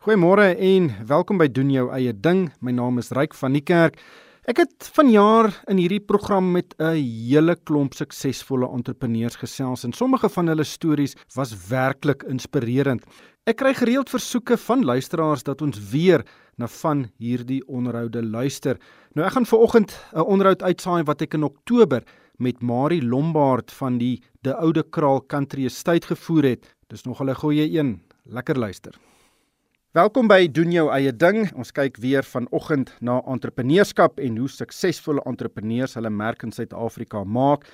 Goeiemôre en welkom by doen jou eie ding. My naam is Ryk van die Kerk. Ek het vanjaar in hierdie program met 'n hele klomp suksesvolle entrepreneurs gesels en sommige van hulle stories was werklik inspirerend. Ek kry gereeld versoeke van luisteraars dat ons weer na van hierdie onderhoude luister. Nou ek gaan veraloggend 'n onderhoud uitsaai wat ek in Oktober met Marie Lombard van die De Oude Kraal Country Estate gevoer het. Dis nog 'n goeie een. Lekker luister. Welkom by doen jou eie ding. Ons kyk weer vanoggend na entrepreneurskap en hoe suksesvolle entrepreneurs hulle merk in Suid-Afrika maak.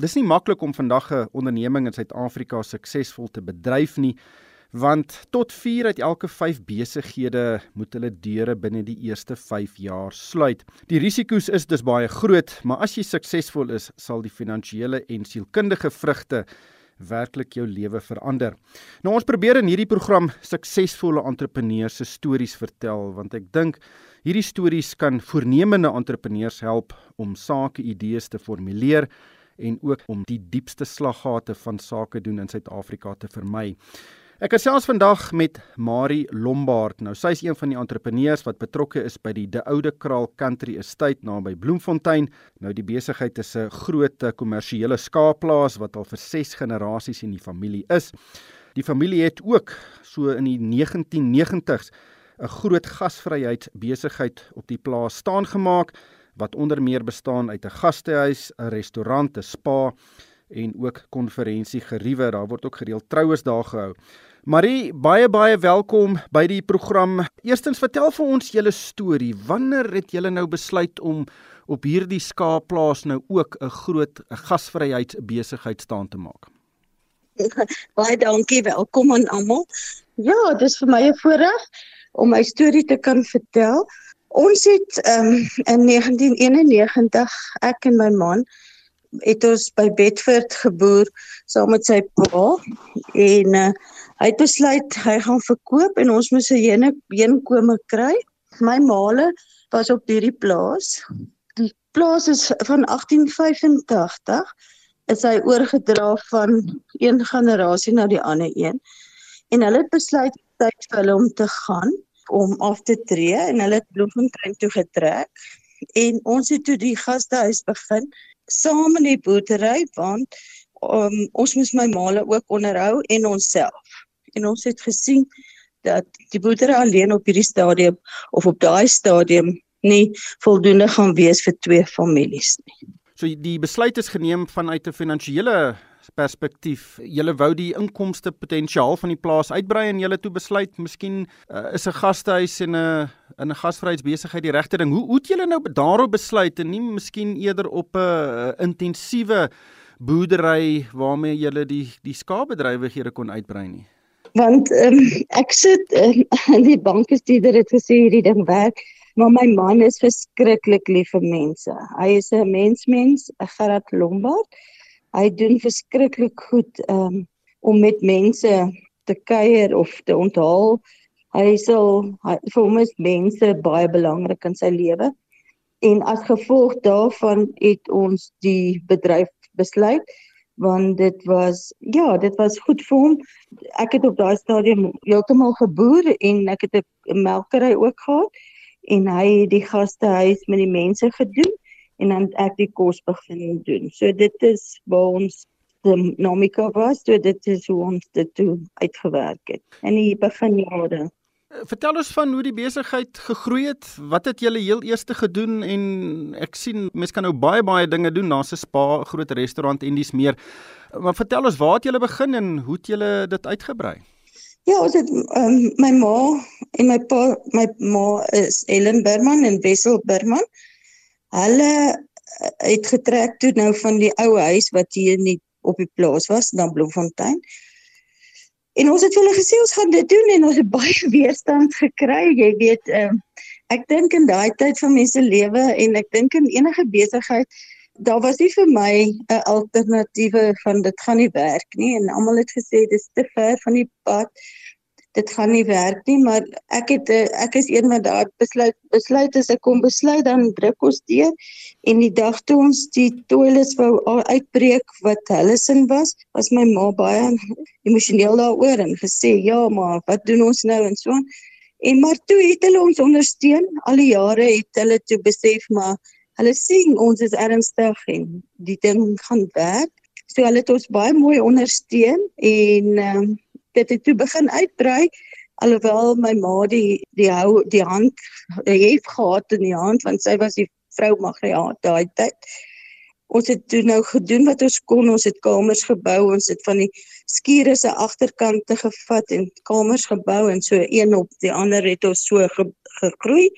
Dis nie maklik om vandag 'n onderneming in Suid-Afrika suksesvol te bedryf nie, want tot 4 uit elke 5 besighede moet hulle deure binne die eerste 5 jaar sluit. Die risiko's is dus baie groot, maar as jy suksesvol is, sal die finansiële en sielkundige vrugte werklik jou lewe verander. Nou ons probeer in hierdie program suksesvolle entrepreneurs se stories vertel want ek dink hierdie stories kan voornemende entrepreneurs help om sake idees te formuleer en ook om die diepste slaggate van sake doen in Suid-Afrika te vermy. Ek gesels vandag met Marie Lombard. Nou sy is een van die entrepreneurs wat betrokke is by die De Oude Kraal Country Estate naby Bloemfontein. Nou die besigheid is 'n groot eh, kommersiële skaapplaas wat al vir 6 generasies in die familie is. Die familie het ook so in die 1990s 'n groot gasvryheidsbesigheid op die plaas staan gemaak wat onder meer bestaan uit 'n gastehuis, 'n restaurant, 'n spa en ook konferensiegeriewe. Daar word ook gereeld troues daar gehou. Marie, baie baie welkom by die program. Eerstens vertel vir ons julle storie. Wanneer het julle nou besluit om op hierdie skaapplaas nou ook 'n groot gasvryheidsbesigheid staan te maak? Baie dankie, welkom aan almal. Ja, dis vir my 'n voorreg om my storie te kan vertel. Ons het um, in 1991 ek en my man het ons by Bedford geboer saam met sy pa en uh, Hy het besluit hy gaan verkoop en ons moes 'n hene beenkome kry. My maale was op hierdie plaas. Die plaas is van 1885 is hy oorgedra van een generasie na die ander een. En hulle het besluit tyd vir hulle om te gaan om af te tree en hulle het Bloemfontein toe getrek en ons het toe die gastehuis begin saam in die boerdery want um, ons moes my maale ook onderhou en onsself en ons het gesien dat die boerdery alleen op hierdie stadium of op daai stadium nie voldoende gaan wees vir twee families nie. So die besluit is geneem vanuit 'n finansiële perspektief. Julle wou die inkomste potensiaal van die plaas uitbrei en julle toe besluit miskien uh, is 'n gastehuis en 'n in 'n gasvryheidsbesigheid die regte ding. Hoe hoe het julle nou daarop besluit en nie miskien eerder op 'n uh, intensiewe boerdery waarmee julle die die skaapbedrywighede kon uitbrei nie? want um, ek sit in, in die bankbestuurder het gesê hierdie ding werk maar my man is verskriklik lief vir mense hy is 'n mensmens 'n Gerard Lombard hy doen verskriklik goed um, om met mense te kuier of te onthaal. Hy sal hy, vir hom is mense baie belangrik in sy lewe. En as gevolg daarvan het ons die bedryf besluit want dit was ja, dit was goed vir hom. Ek het op daai stadium heeltemal geboer en ek het 'n melkery ook gehad. En hy het die gastehuis met die mense gedoen en dan ek die kos begin doen. So dit is waar ons dinamika was, so dit is hoe ons dit toe uitgewerk het in die begin jare. Eh, vertel ons van hoe die besigheid gegroei het. Wat het julle heel eerste gedoen en ek sien mense kan nou baie baie dinge doen. Daar's 'n spa, groot restaurant en dis meer. Maar vertel ons waar het julle begin en hoe het julle dit uitgebrei? Ja, ons het um, my ma en my pa, my ma is Ellen Berman en Wessel Berman. Hulle eh, het getrek toe nou van die ou huis wat hier nie op die plaas was, na Bloemfontein. En ons het hulle gesê ons gaan dit doen en ons het baie weerstand gekry. Jy weet, uh, ek dink in daai tyd van mense lewe en ek dink in enige besigheid daar was nie vir my 'n alternatiewe van dit gaan nie werk nie en almal het gesê dis te ver van die pad dit gaan nie werk nie maar ek het ek is een wat daar besluit besluit as ek kom besluit dan druk ons deur en die dag toe ons die toilets wou uitbreek wat hulle sin was was my ma baie emosioneel daaroor en gesê ja maar wat doen ons nou en so En maar toe het hulle ons ondersteun. Al die jare het hulle toe besef maar hulle sien ons is ernstig en die ding gaan werk. So hulle het ons baie mooi ondersteun en um, dit het toe begin uitbrei alhoewel my ma die die hou die hand het gehad in die hand want sy was die vrou magriaat daai tyd. Ons het toe nou gedoen wat ons kon. Ons het kamers gebou. Ons het van die skure se agterkante gevat en kamers gebou en so een op die ander het ons so ge, gegroei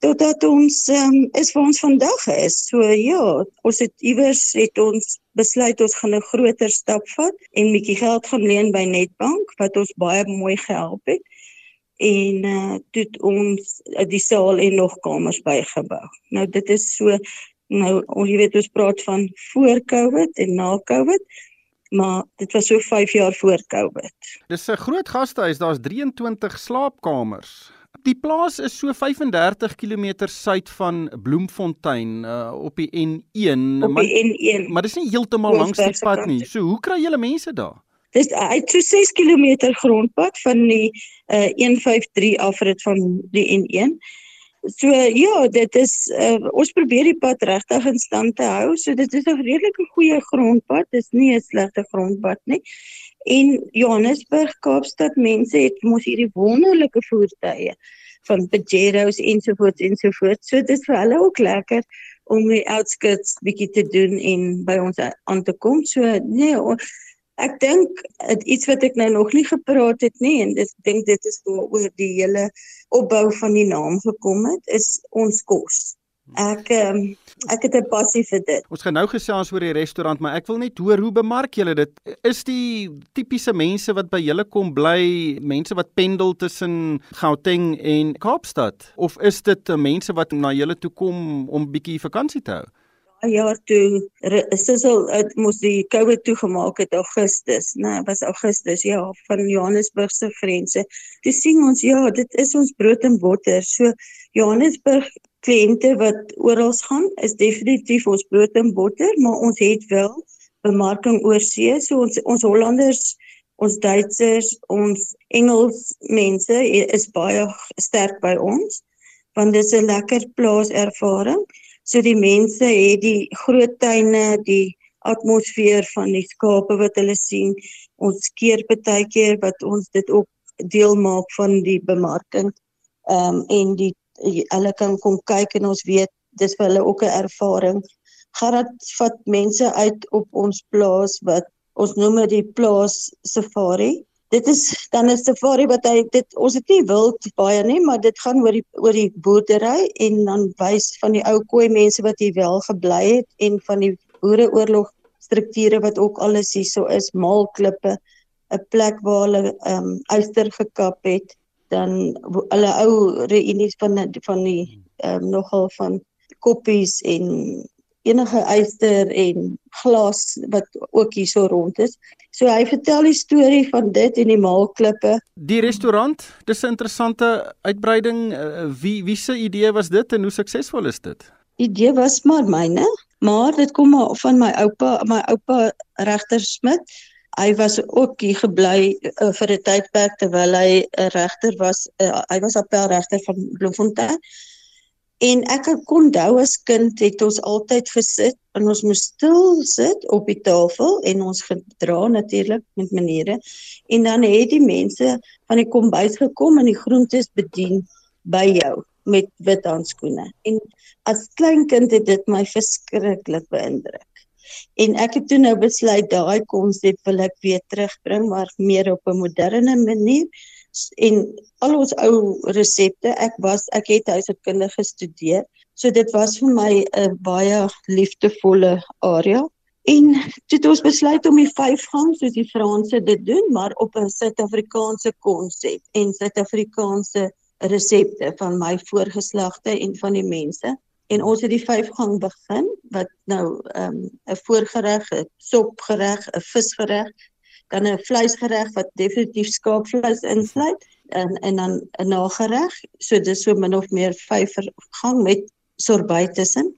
totdat ons um, is vir ons vandag is. So ja, ons het iewers het ons besluit ons gaan 'n groter stap vat en bietjie geld gaan leen by Netbank wat ons baie mooi gehelp het en uh toe ons uh, die saal en nog kamers bygebou. Nou dit is so nou ons jy weet ons praat van voor Covid en na Covid maar dit was so 5 jaar voor Covid. Dis 'n groot gastehuis, daar's 23 slaapkamers. Die plaas is so 35 km suid van Bloemfontein uh, op die N1. Op die N1. Maar, maar dis nie heeltemal langs die pad nie. So hoe kry julle mense daar? Dis uit so 6 km grondpad van die uh, 153 afrit van die N1. So ja, dit is uh, ons probeer die pad regtig in stand te hou. So dit is 'n redelike goeie grondpad. Dis nie 'n slegte grondpad nie. En Johannesburg, Kaapstad mense het mos hierdie wonderlike voertuie van Pajeros ensovoorts ensovoorts. So dit is vir hulle ook lekker om die outskirts bietjie te doen en by ons aan te kom. So nee, Ek dink iets wat ek nou nog nie gepraat het nie en dis dink dit is oor die hele opbou van die naam gekom het is ons kos. Ek um, ek het 'n passie vir dit. Ons gaan nou gesels oor die restaurant, maar ek wil net hoor hoe bemark julle dit? Is die tipiese mense wat by julle kom bly, mense wat pendel tussen Gauteng en Kaapstad of is dit mense wat na julle toe kom om bietjie vakansie te hou? jaar toe Sissel het mos die COVID toegemaak het Augustus, né, nee, was Augustus ja van Johannesburg se grense. Toe sien ons ja, dit is ons brood en botter. So Johannesburg kliënte wat oral gaan is definitief ons brood en botter, maar ons het wel bemarking oor see, so ons ons Hollanders ons Duitsers, ons Engels mense is baie sterk by ons want dit is 'n lekker plaas ervaring. So die mense het die groot tuine, die atmosfeer van die skape wat hulle sien. Ons keer baie keer wat ons dit ook deel maak van die bemarking. Ehm um, en die hulle kan kom kyk en ons weet dis vir hulle ook 'n ervaring. Gerard vat mense uit op ons plaas wat ons noem dit die plaas safari dit is dan 'n safari wat hy dit ons het nie wild baie nie maar dit gaan oor die oor die boerdery en dan wys van die ou koei mense wat hier wel gebly het en van die boereoorlog strukture wat ook alles hierso is maalklippe 'n plek waar hulle ehm um, uister gekap het dan hulle ou reunies van van die ehm um, nogal van koppies en enige uister en glas wat ook hier so rond is. So hy vertel die storie van dit en die maalklippe. Die restaurant, dis 'n interessante uitbreiding. Eh, wie wie se idee was dit en hoe suksesvol is dit? Idee was maar myne, maar dit kom maar van my oupa, my oupa regter Smit. Hy was ook hier gebly uh, vir 'n tydperk terwyl hy 'n regter was. Uh, hy was appelregter van Bloemfontein. En ek kon onthou as kind het ons altyd gesit en ons moes stil sit op die tafel en ons gedra natuurlik met maniere en dan het die mense van die kombuis gekom en die groentes bedien by jou met wit handskoene. En as klein kind het dit my verskriklik beïndruk. En ek het toe nou besluit daai konsep wil ek weer terugbring maar meer op 'n moderne manier. En al ons ou resepte ek was ek het huishoudkunde gestudeer so dit was vir my 'n baie liefdevolle area. En toe het ons besluit om die vyf gang soos die Franse dit doen maar op 'n Suid-Afrikaanse konsep en Suid-Afrikaanse resepte van my voorgeslagte en van die mense en ons het die vyf gang begin wat nou ehm, 'n um, voorgereg, 'n sopgereg, 'n visgereg dan 'n vleisgereg wat definitief skaapvleis insluit en en dan 'n nagereg. So dis so min of meer vyf gang met sorbet tussen.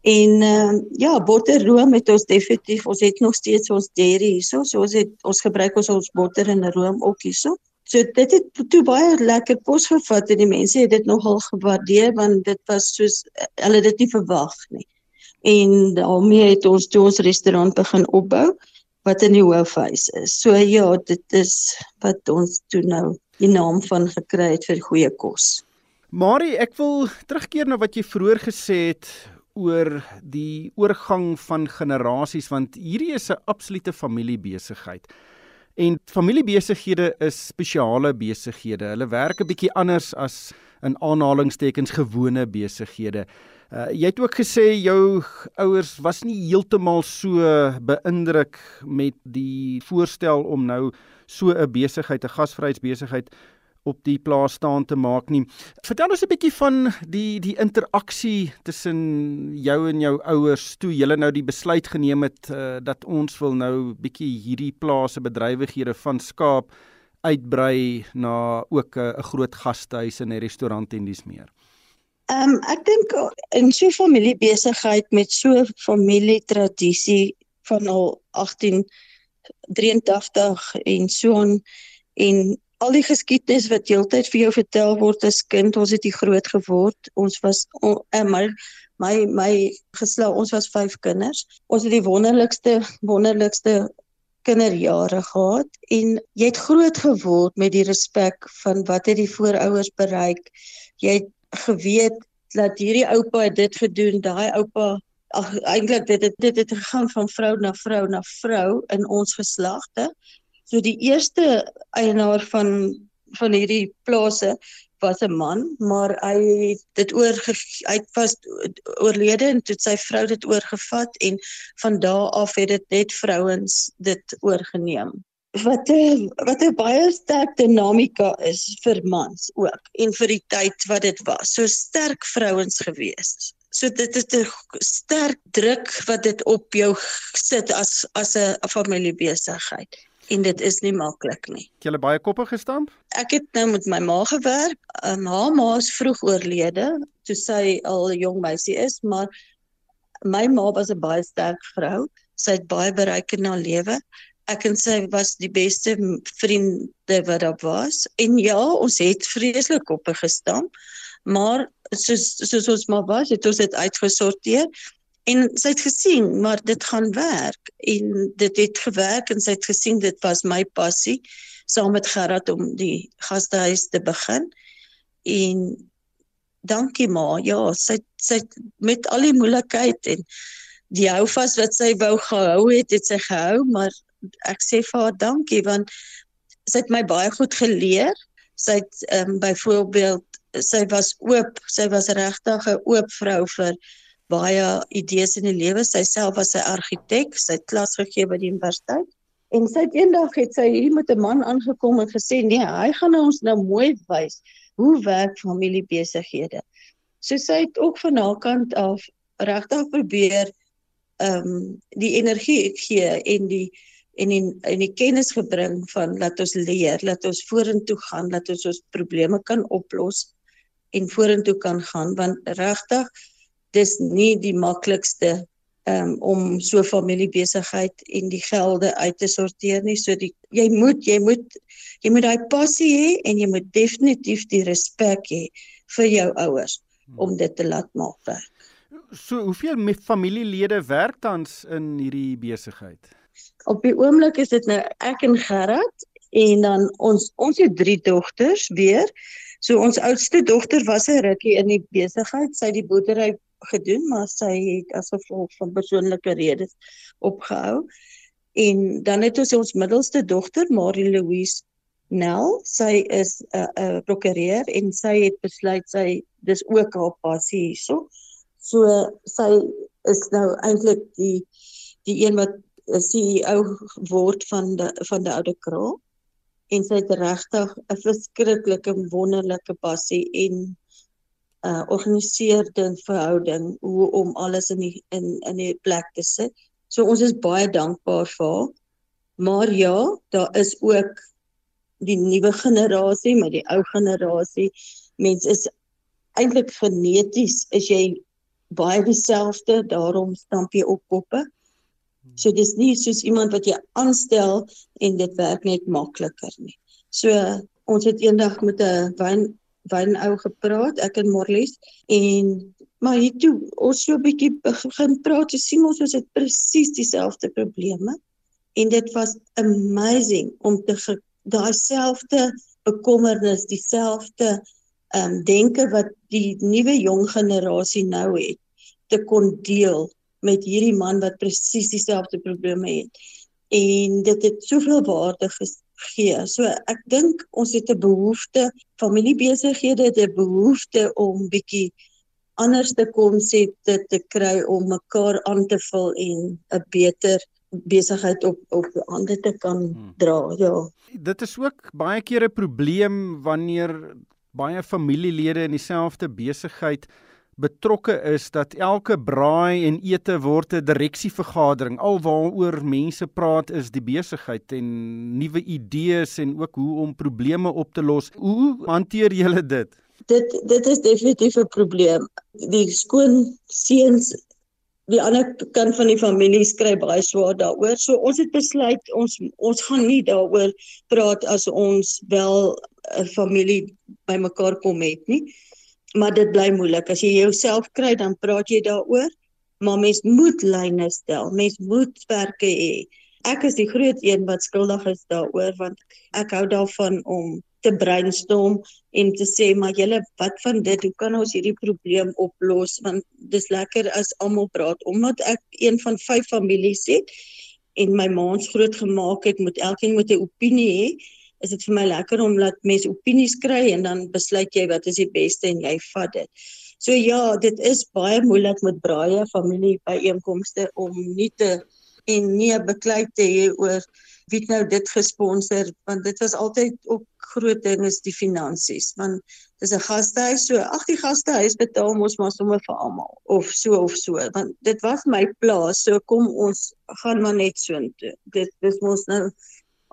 En uh, ja, botterroom het ons definitief ons het nog steeds ons dairy hierso. So ons het ons gebruik ons ons botter en room ook hierso. So dit het toe baie lekker kos gevat en die mense het dit nogal gewaardeer want dit was soos hulle dit nie verwag nie. En daarmee het ons toe ons restaurant begin opbou wat in die hoofhuis is. So ja, dit is wat ons toe nou die naam van gekry het vir goeie kos. Marie, ek wil terugkeer na wat jy vroeër gesê het oor die oorgang van generasies want hierdie is 'n absolute familiebesigheid. En familiebesighede is spesiale besighede. Hulle werk 'n bietjie anders as in aanhalingstekens gewone besighede. Uh, jy het ook gesê jou ouers was nie heeltemal so beïndruk met die voorstel om nou so 'n besigheid, 'n gasvryheidsbesigheid op die plaas staan te maak nie. Vertel ons 'n bietjie van die die interaksie tussen jou en jou ouers toe julle nou die besluit geneem het uh, dat ons wil nou bietjie hierdie plase bedrywighede van skaap uitbrei na ook 'n uh, groot gastehuis en 'n restaurant en dis meer. Ehm um, ek dink in so 'n familiebesigheid met so 'n familietradisie van al 1883 en so on en al die geskiedenis wat heeltyd vir jou vertel word as kind, ons het hier groot geword. Ons was on, uh, my my my geslag, ons was 5 kinders. Ons het die wonderlikste wonderlikste kinderjare gehad en jy het groot geword met die respek van wat het die voorouers bereik. Jy het geweet dat hierdie oupa dit gedoen, daai oupa ag eintlik dit het dit het gegaan van vrou na vrou na vrou in ons geslagte. So die eerste eienaar van van hierdie plase was 'n man, maar hy het dit oor hy was oorlede en toe sy vrou dit oorgevat en van daardie af het dit net vrouens dit oorgeneem wat 'n wat 'n baie sterk dinamika is vir mans ook en vir die tyd wat dit was. So sterk vrouens gewees. So dit is 'n sterk druk wat dit op jou sit as as 'n familiebesigheid en dit is nie maklik nie. Het jy baie koppe gestamp? Ek het nou met my ma gewerk. Um, haar ma is vroeg oorlede toe sy al 'n jong meisie is, maar my ma was 'n baie sterk vrou. Sy het baie bereik in haar lewe ek en sy was die beste vriende wat daar was en ja ons het vreeslik op gestaan maar soos soos ons maar was het ons dit uitgesorteer en sy het gesien maar dit gaan werk en dit het gewerk en sy het gesien dit was my passie saam met Gerard om die gastehuis te begin en dankie ma ja sy sy met al die moeilikheid en die hou vas wat sy wou gehou het het sy gehou maar ek sê vir haar dankie want sy het my baie goed geleer. Sy het ehm um, byvoorbeeld sy was oop, sy was regtig 'n oop vrou vir baie idees in die lewe. Sy self was 'n argitek, sy het klas gegee by die universiteit. En sy het eendag het sy hier met 'n man aangekom en gesê nee, hy gaan ons nou mooi wys hoe werk familiebesighede. So sy het ook van haar kant af regtig probeer ehm um, die energie gee en die en in in die kennis gebring van laat ons leer, laat ons vorentoe gaan, laat ons ons probleme kan oplos en vorentoe kan gaan want regtig dis nie die maklikste um, om so familiebesigheid en die gelde uit te sorteer nie. So die jy moet jy moet jy moet daai passie hê en jy moet definitief die respek hê vir jou ouers om dit te laat maak. So hoeveel familielede werk tans in hierdie besigheid? Op die oomblik is dit nou ek en Gerard en dan ons ons het drie dogters weer. So ons oudste dogter was 'n rukkie in die besigheid. Sy het die boerdery gedoen, maar sy het as gevolg van persoonlike redes opgehou. En dan het ons ons middelste dogter, Marie Louise Nel. Sy is 'n uh, 'n uh, prokureur en sy het besluit sy dis ook haar passie hierso. So sy is nou eintlik die die een wat CEO word van die van die oude kraal en sy het regtig 'n verskriklike wonderlike passie en uh organiseerde verhouding hoe om alles in die in in die plek te sit. So ons is baie dankbaar vir haar. Maar ja, daar is ook die nuwe generasie met die ou generasie. Mense is eintlik geneties is jy baie dieselfde, daarom stamp jy op koppe. So dis nie soos iemand wat jy aanstel en dit werk net makliker nie. So Ons het eendag met 'n wyn wynou gepraat, ek en Morlies en maar hier toe ons so 'n bietjie begin praat, sien ons ons het presies dieselfde probleme en dit was amazing om te daai selfde bekommernis, dieselfde ehm um, denke wat die nuwe jong generasie nou het te kon deel met hierdie man wat presies dieselfde probleme het. En dit het soveel waarde gegee. So ek dink ons het 'n behoefte, familiebesighede het 'n behoefte om bietjie anderste konsepte te kry om mekaar aan te vul en 'n beter besigheid op op hande te kan hmm. dra. Ja. Dit is ook baie keer 'n probleem wanneer baie familielede in dieselfde besigheid betrokke is dat elke braai en ete word 'n direksievergadering. Alwaaroor mense praat is die besigheid en nuwe idees en ook hoe om probleme op te los. Hoe hanteer julle dit? Dit dit is definitief 'n probleem. Die skoon seuns die ander kant van die familie skry baie swaar daaroor. So ons het besluit ons ons gaan nie daaroor praat as ons wel 'n familie bymekaar kom het nie maar dit bly moeilik. As jy jouself kry, dan praat jy daaroor, maar mens moet lyne stel. Mens moet werke hê. Ek is die groot een wat skuldig is daaroor want ek hou daarvan om te brainstorm en te sê maar julle wat van dit hoe kan ons hierdie probleem oplos want dis lekker as almal praat omdat ek een van vyf families het en my maans groot gemaak het moet elkeen met 'n opinie hê is dit vir my lekker om laat mense opinies kry en dan besluit jy wat is die beste en jy vat dit. So ja, dit is baie moeilik met braaie familie byeenkomste om nie te en nie beklei te hê oor wie nou dit gesponsor want dit was altyd ook groot ding is die finansies want dis 'n gastehuis so ag die gastehuis betaal mos maar sommer vir almal of so of so want dit was my plaas so kom ons gaan maar net so intoe dit dis mos nou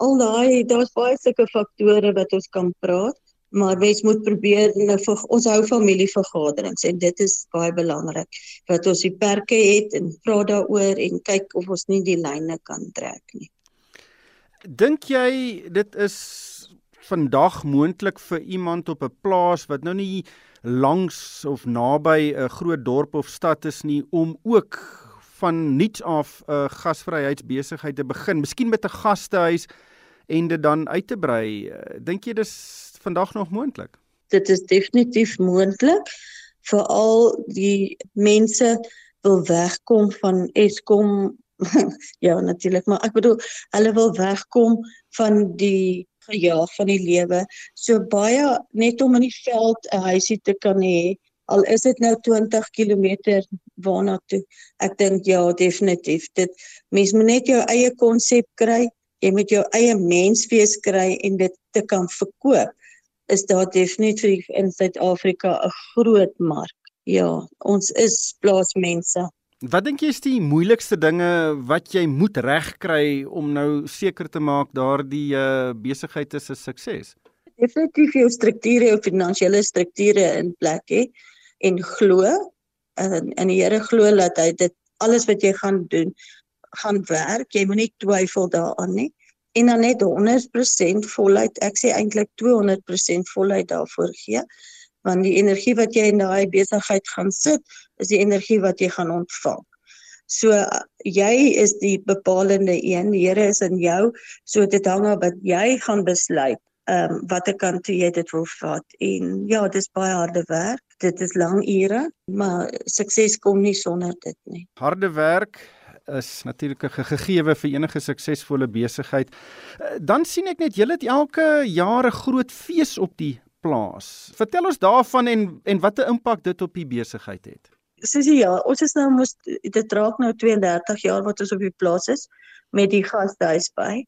al daai daar's baie sulke faktore wat ons kan praat maar mens moet probeer nou vir ons hou familievergaderings en dit is baie belangrik dat ons die perke het en vra daaroor en kyk of ons nie die lyne kan trek nie. Dink jy dit is vandag moontlik vir iemand op 'n plaas wat nou nie langs of naby 'n groot dorp of stad is nie om ook van niets af 'n uh, gasvryheidsbesigheid te begin, miskien met 'n gastehuis en dit dan uit te brei. Eh, dink jy dis vandag nog moontlik? Dit is definitief moontlik veral die mense wil wegkom van Eskom ja natuurlik maar ek bedoel hulle wil wegkom van die gejaag van die lewe so baie net om in die veld 'n huisie te kan hê al is dit nou 20 km waarna toe ek dink ja definitief dit mens moet net jou eie konsep kry jy moet jou eie menswees kry en dit te kan verkoop is daar definitief in Suid-Afrika 'n groot mark. Ja, ons is plaasmense. Wat dink jy is die moeilikste dinge wat jy moet regkry om nou seker te maak daardie uh, besigheid is 'n sukses? Definitief jou strukture, jou finansiële strukture in plek hê en glo en en die Here glo dat hy dit alles wat jy gaan doen gaan werk. Jy moenie twyfel daaraan nie. En dan net 100% voluit. Ek sê eintlik 200% voluit daarvoor gee want die energie wat jy in daai besigheid gaan sit, is die energie wat jy gaan ontvang. So jy is die bepalende een. Die Here is in jou. So dit hang af wat jy gaan besluit. Ehm um, watter kant toe jy dit wil vat. En ja, dis baie harde werk. Dit is lang ure, maar sukses kom nie sonder dit nie. Harde werk, is natuurlik 'n gegeewe vir enige suksesvolle besigheid. Eh, dan sien ek net julle het elke jaar 'n groot fees op die plaas. Vertel ons daarvan en en watter impak dit op die besigheid het. Susie ja, ons is nou mos dit raak nou 32 jaar wat ons op die plaas is met die gastehuis by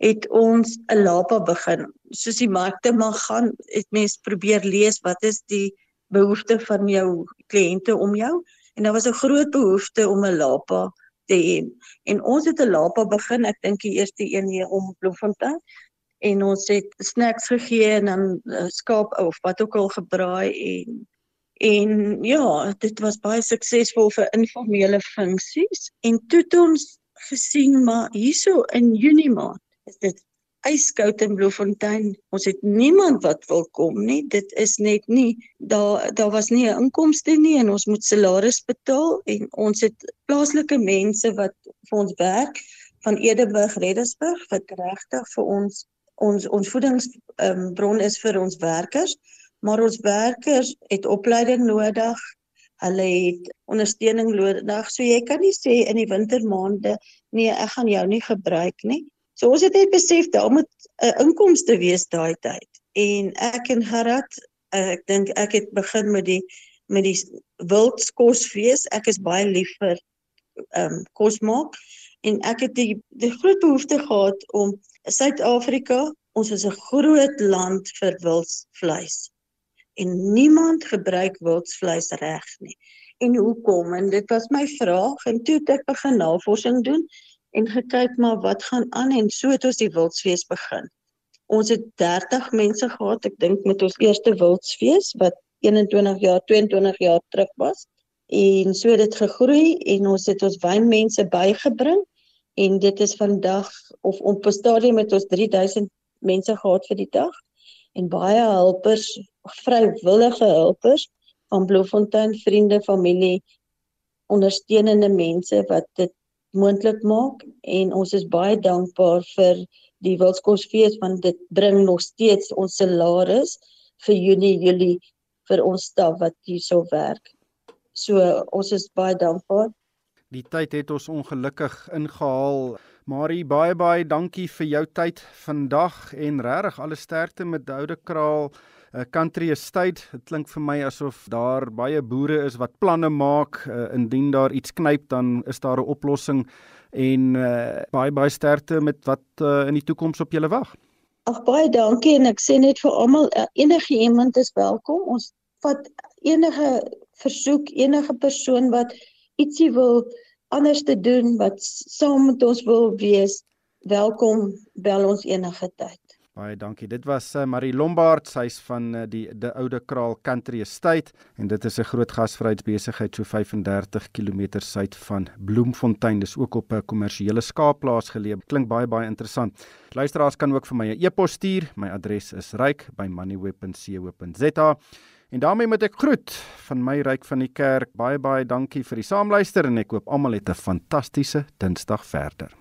het ons 'n lapa begin. Soos die markte maar gaan, het mense probeer lees wat is die behoefte van jou kliënte om jou en daar was 'n groot behoefte om 'n lapa te hê. En ons het 'n lapa begin, ek dink die eerste een hier om Bloemfontein en ons het snacks gegee en dan uh, skaap of wat ook al gebraai en en ja, dit was baie suksesvol vir informele funksies en toe het ons gesien maar hierso in Junie maand is dit yskoud in Bloemfontein. Ons het niemand wat wil kom nie. Dit is net nie daar daar was nie 'n inkomste nie en ons moet salaris betaal en ons het plaaslike mense wat vir ons werk van Edenburg Reddersburg wat regtig vir ons ons ons voedingsbron um, is vir ons werkers, maar ons werkers het opleiding nodig. Hulle het ondersteuning nodig. So jy kan nie sê in die wintermaande nee, ek gaan jou nie gebruik nie. So ons het net besef daar moet 'n uh, inkomste wees daai tyd. En ek en Gerard, uh, ek dink ek het begin met die met die wildskosfees. Ek is baie lief vir ehm um, kos maak en ek het die die groot behoefte gehad om Suid-Afrika, ons is 'n groot land vir wildsvleis. En niemand gebruik wildsvleis reg nie. En hoekom? En dit was my vraag en toe het ek begin navorsing doen en gekyk maar wat gaan aan en so het ons die wildsfees begin. Ons het 30 mense gehad, ek dink met ons eerste wildsfees wat 21 jaar, 22 jaar terug was. En so het dit gegroei en ons het ons wynmense bygebring en dit is vandag of op 'n stadium met ons 3000 mense gehad vir die dag en baie helpers, vrywillige helpers van Bloemfontein vriende, familie, ondersteunende mense wat dit moontlik maak en ons is baie dankbaar vir die Wildskosfees want dit bring nog steeds ons salaris vir Junie Julie vir ons staf wat hierso werk. So ons is baie dankbaar. Die tyd het ons ongelukkig ingehaal. Marie, baie baie dankie vir jou tyd vandag en regtig alle sterkte met Oude Kraal 'n country estate. Dit klink vir my asof daar baie boere is wat planne maak. Uh, indien daar iets knyp, dan is daar 'n oplossing en uh, baie baie sterkte met wat uh, in die toekoms op julle wag. Ag baie dankie en ek sê net vir almal enige iemand is welkom. Ons vat enige versoek, enige persoon wat ietsie wil anders te doen wat saam met ons wil wees, welkom bel ons enige tyd. Baie dankie. Dit was uh, Marie Lombard, sy's van uh, die die Oude Kraal Country Estate en dit is 'n groot gasvryheidsbesigheid so 35 km suid van Bloemfontein. Dis ook op 'n kommersiële skaapplaas geleë. Klink baie baie interessant. Luisteraars kan ook vir my 'n e-pos stuur. My adres is ryk@moneyweb.co.za. En daarmee moet ek groet van my ryk van die kerk. Baie baie dankie vir die saamluister en ek hoop almal het 'n fantastiese Dinsdag verder.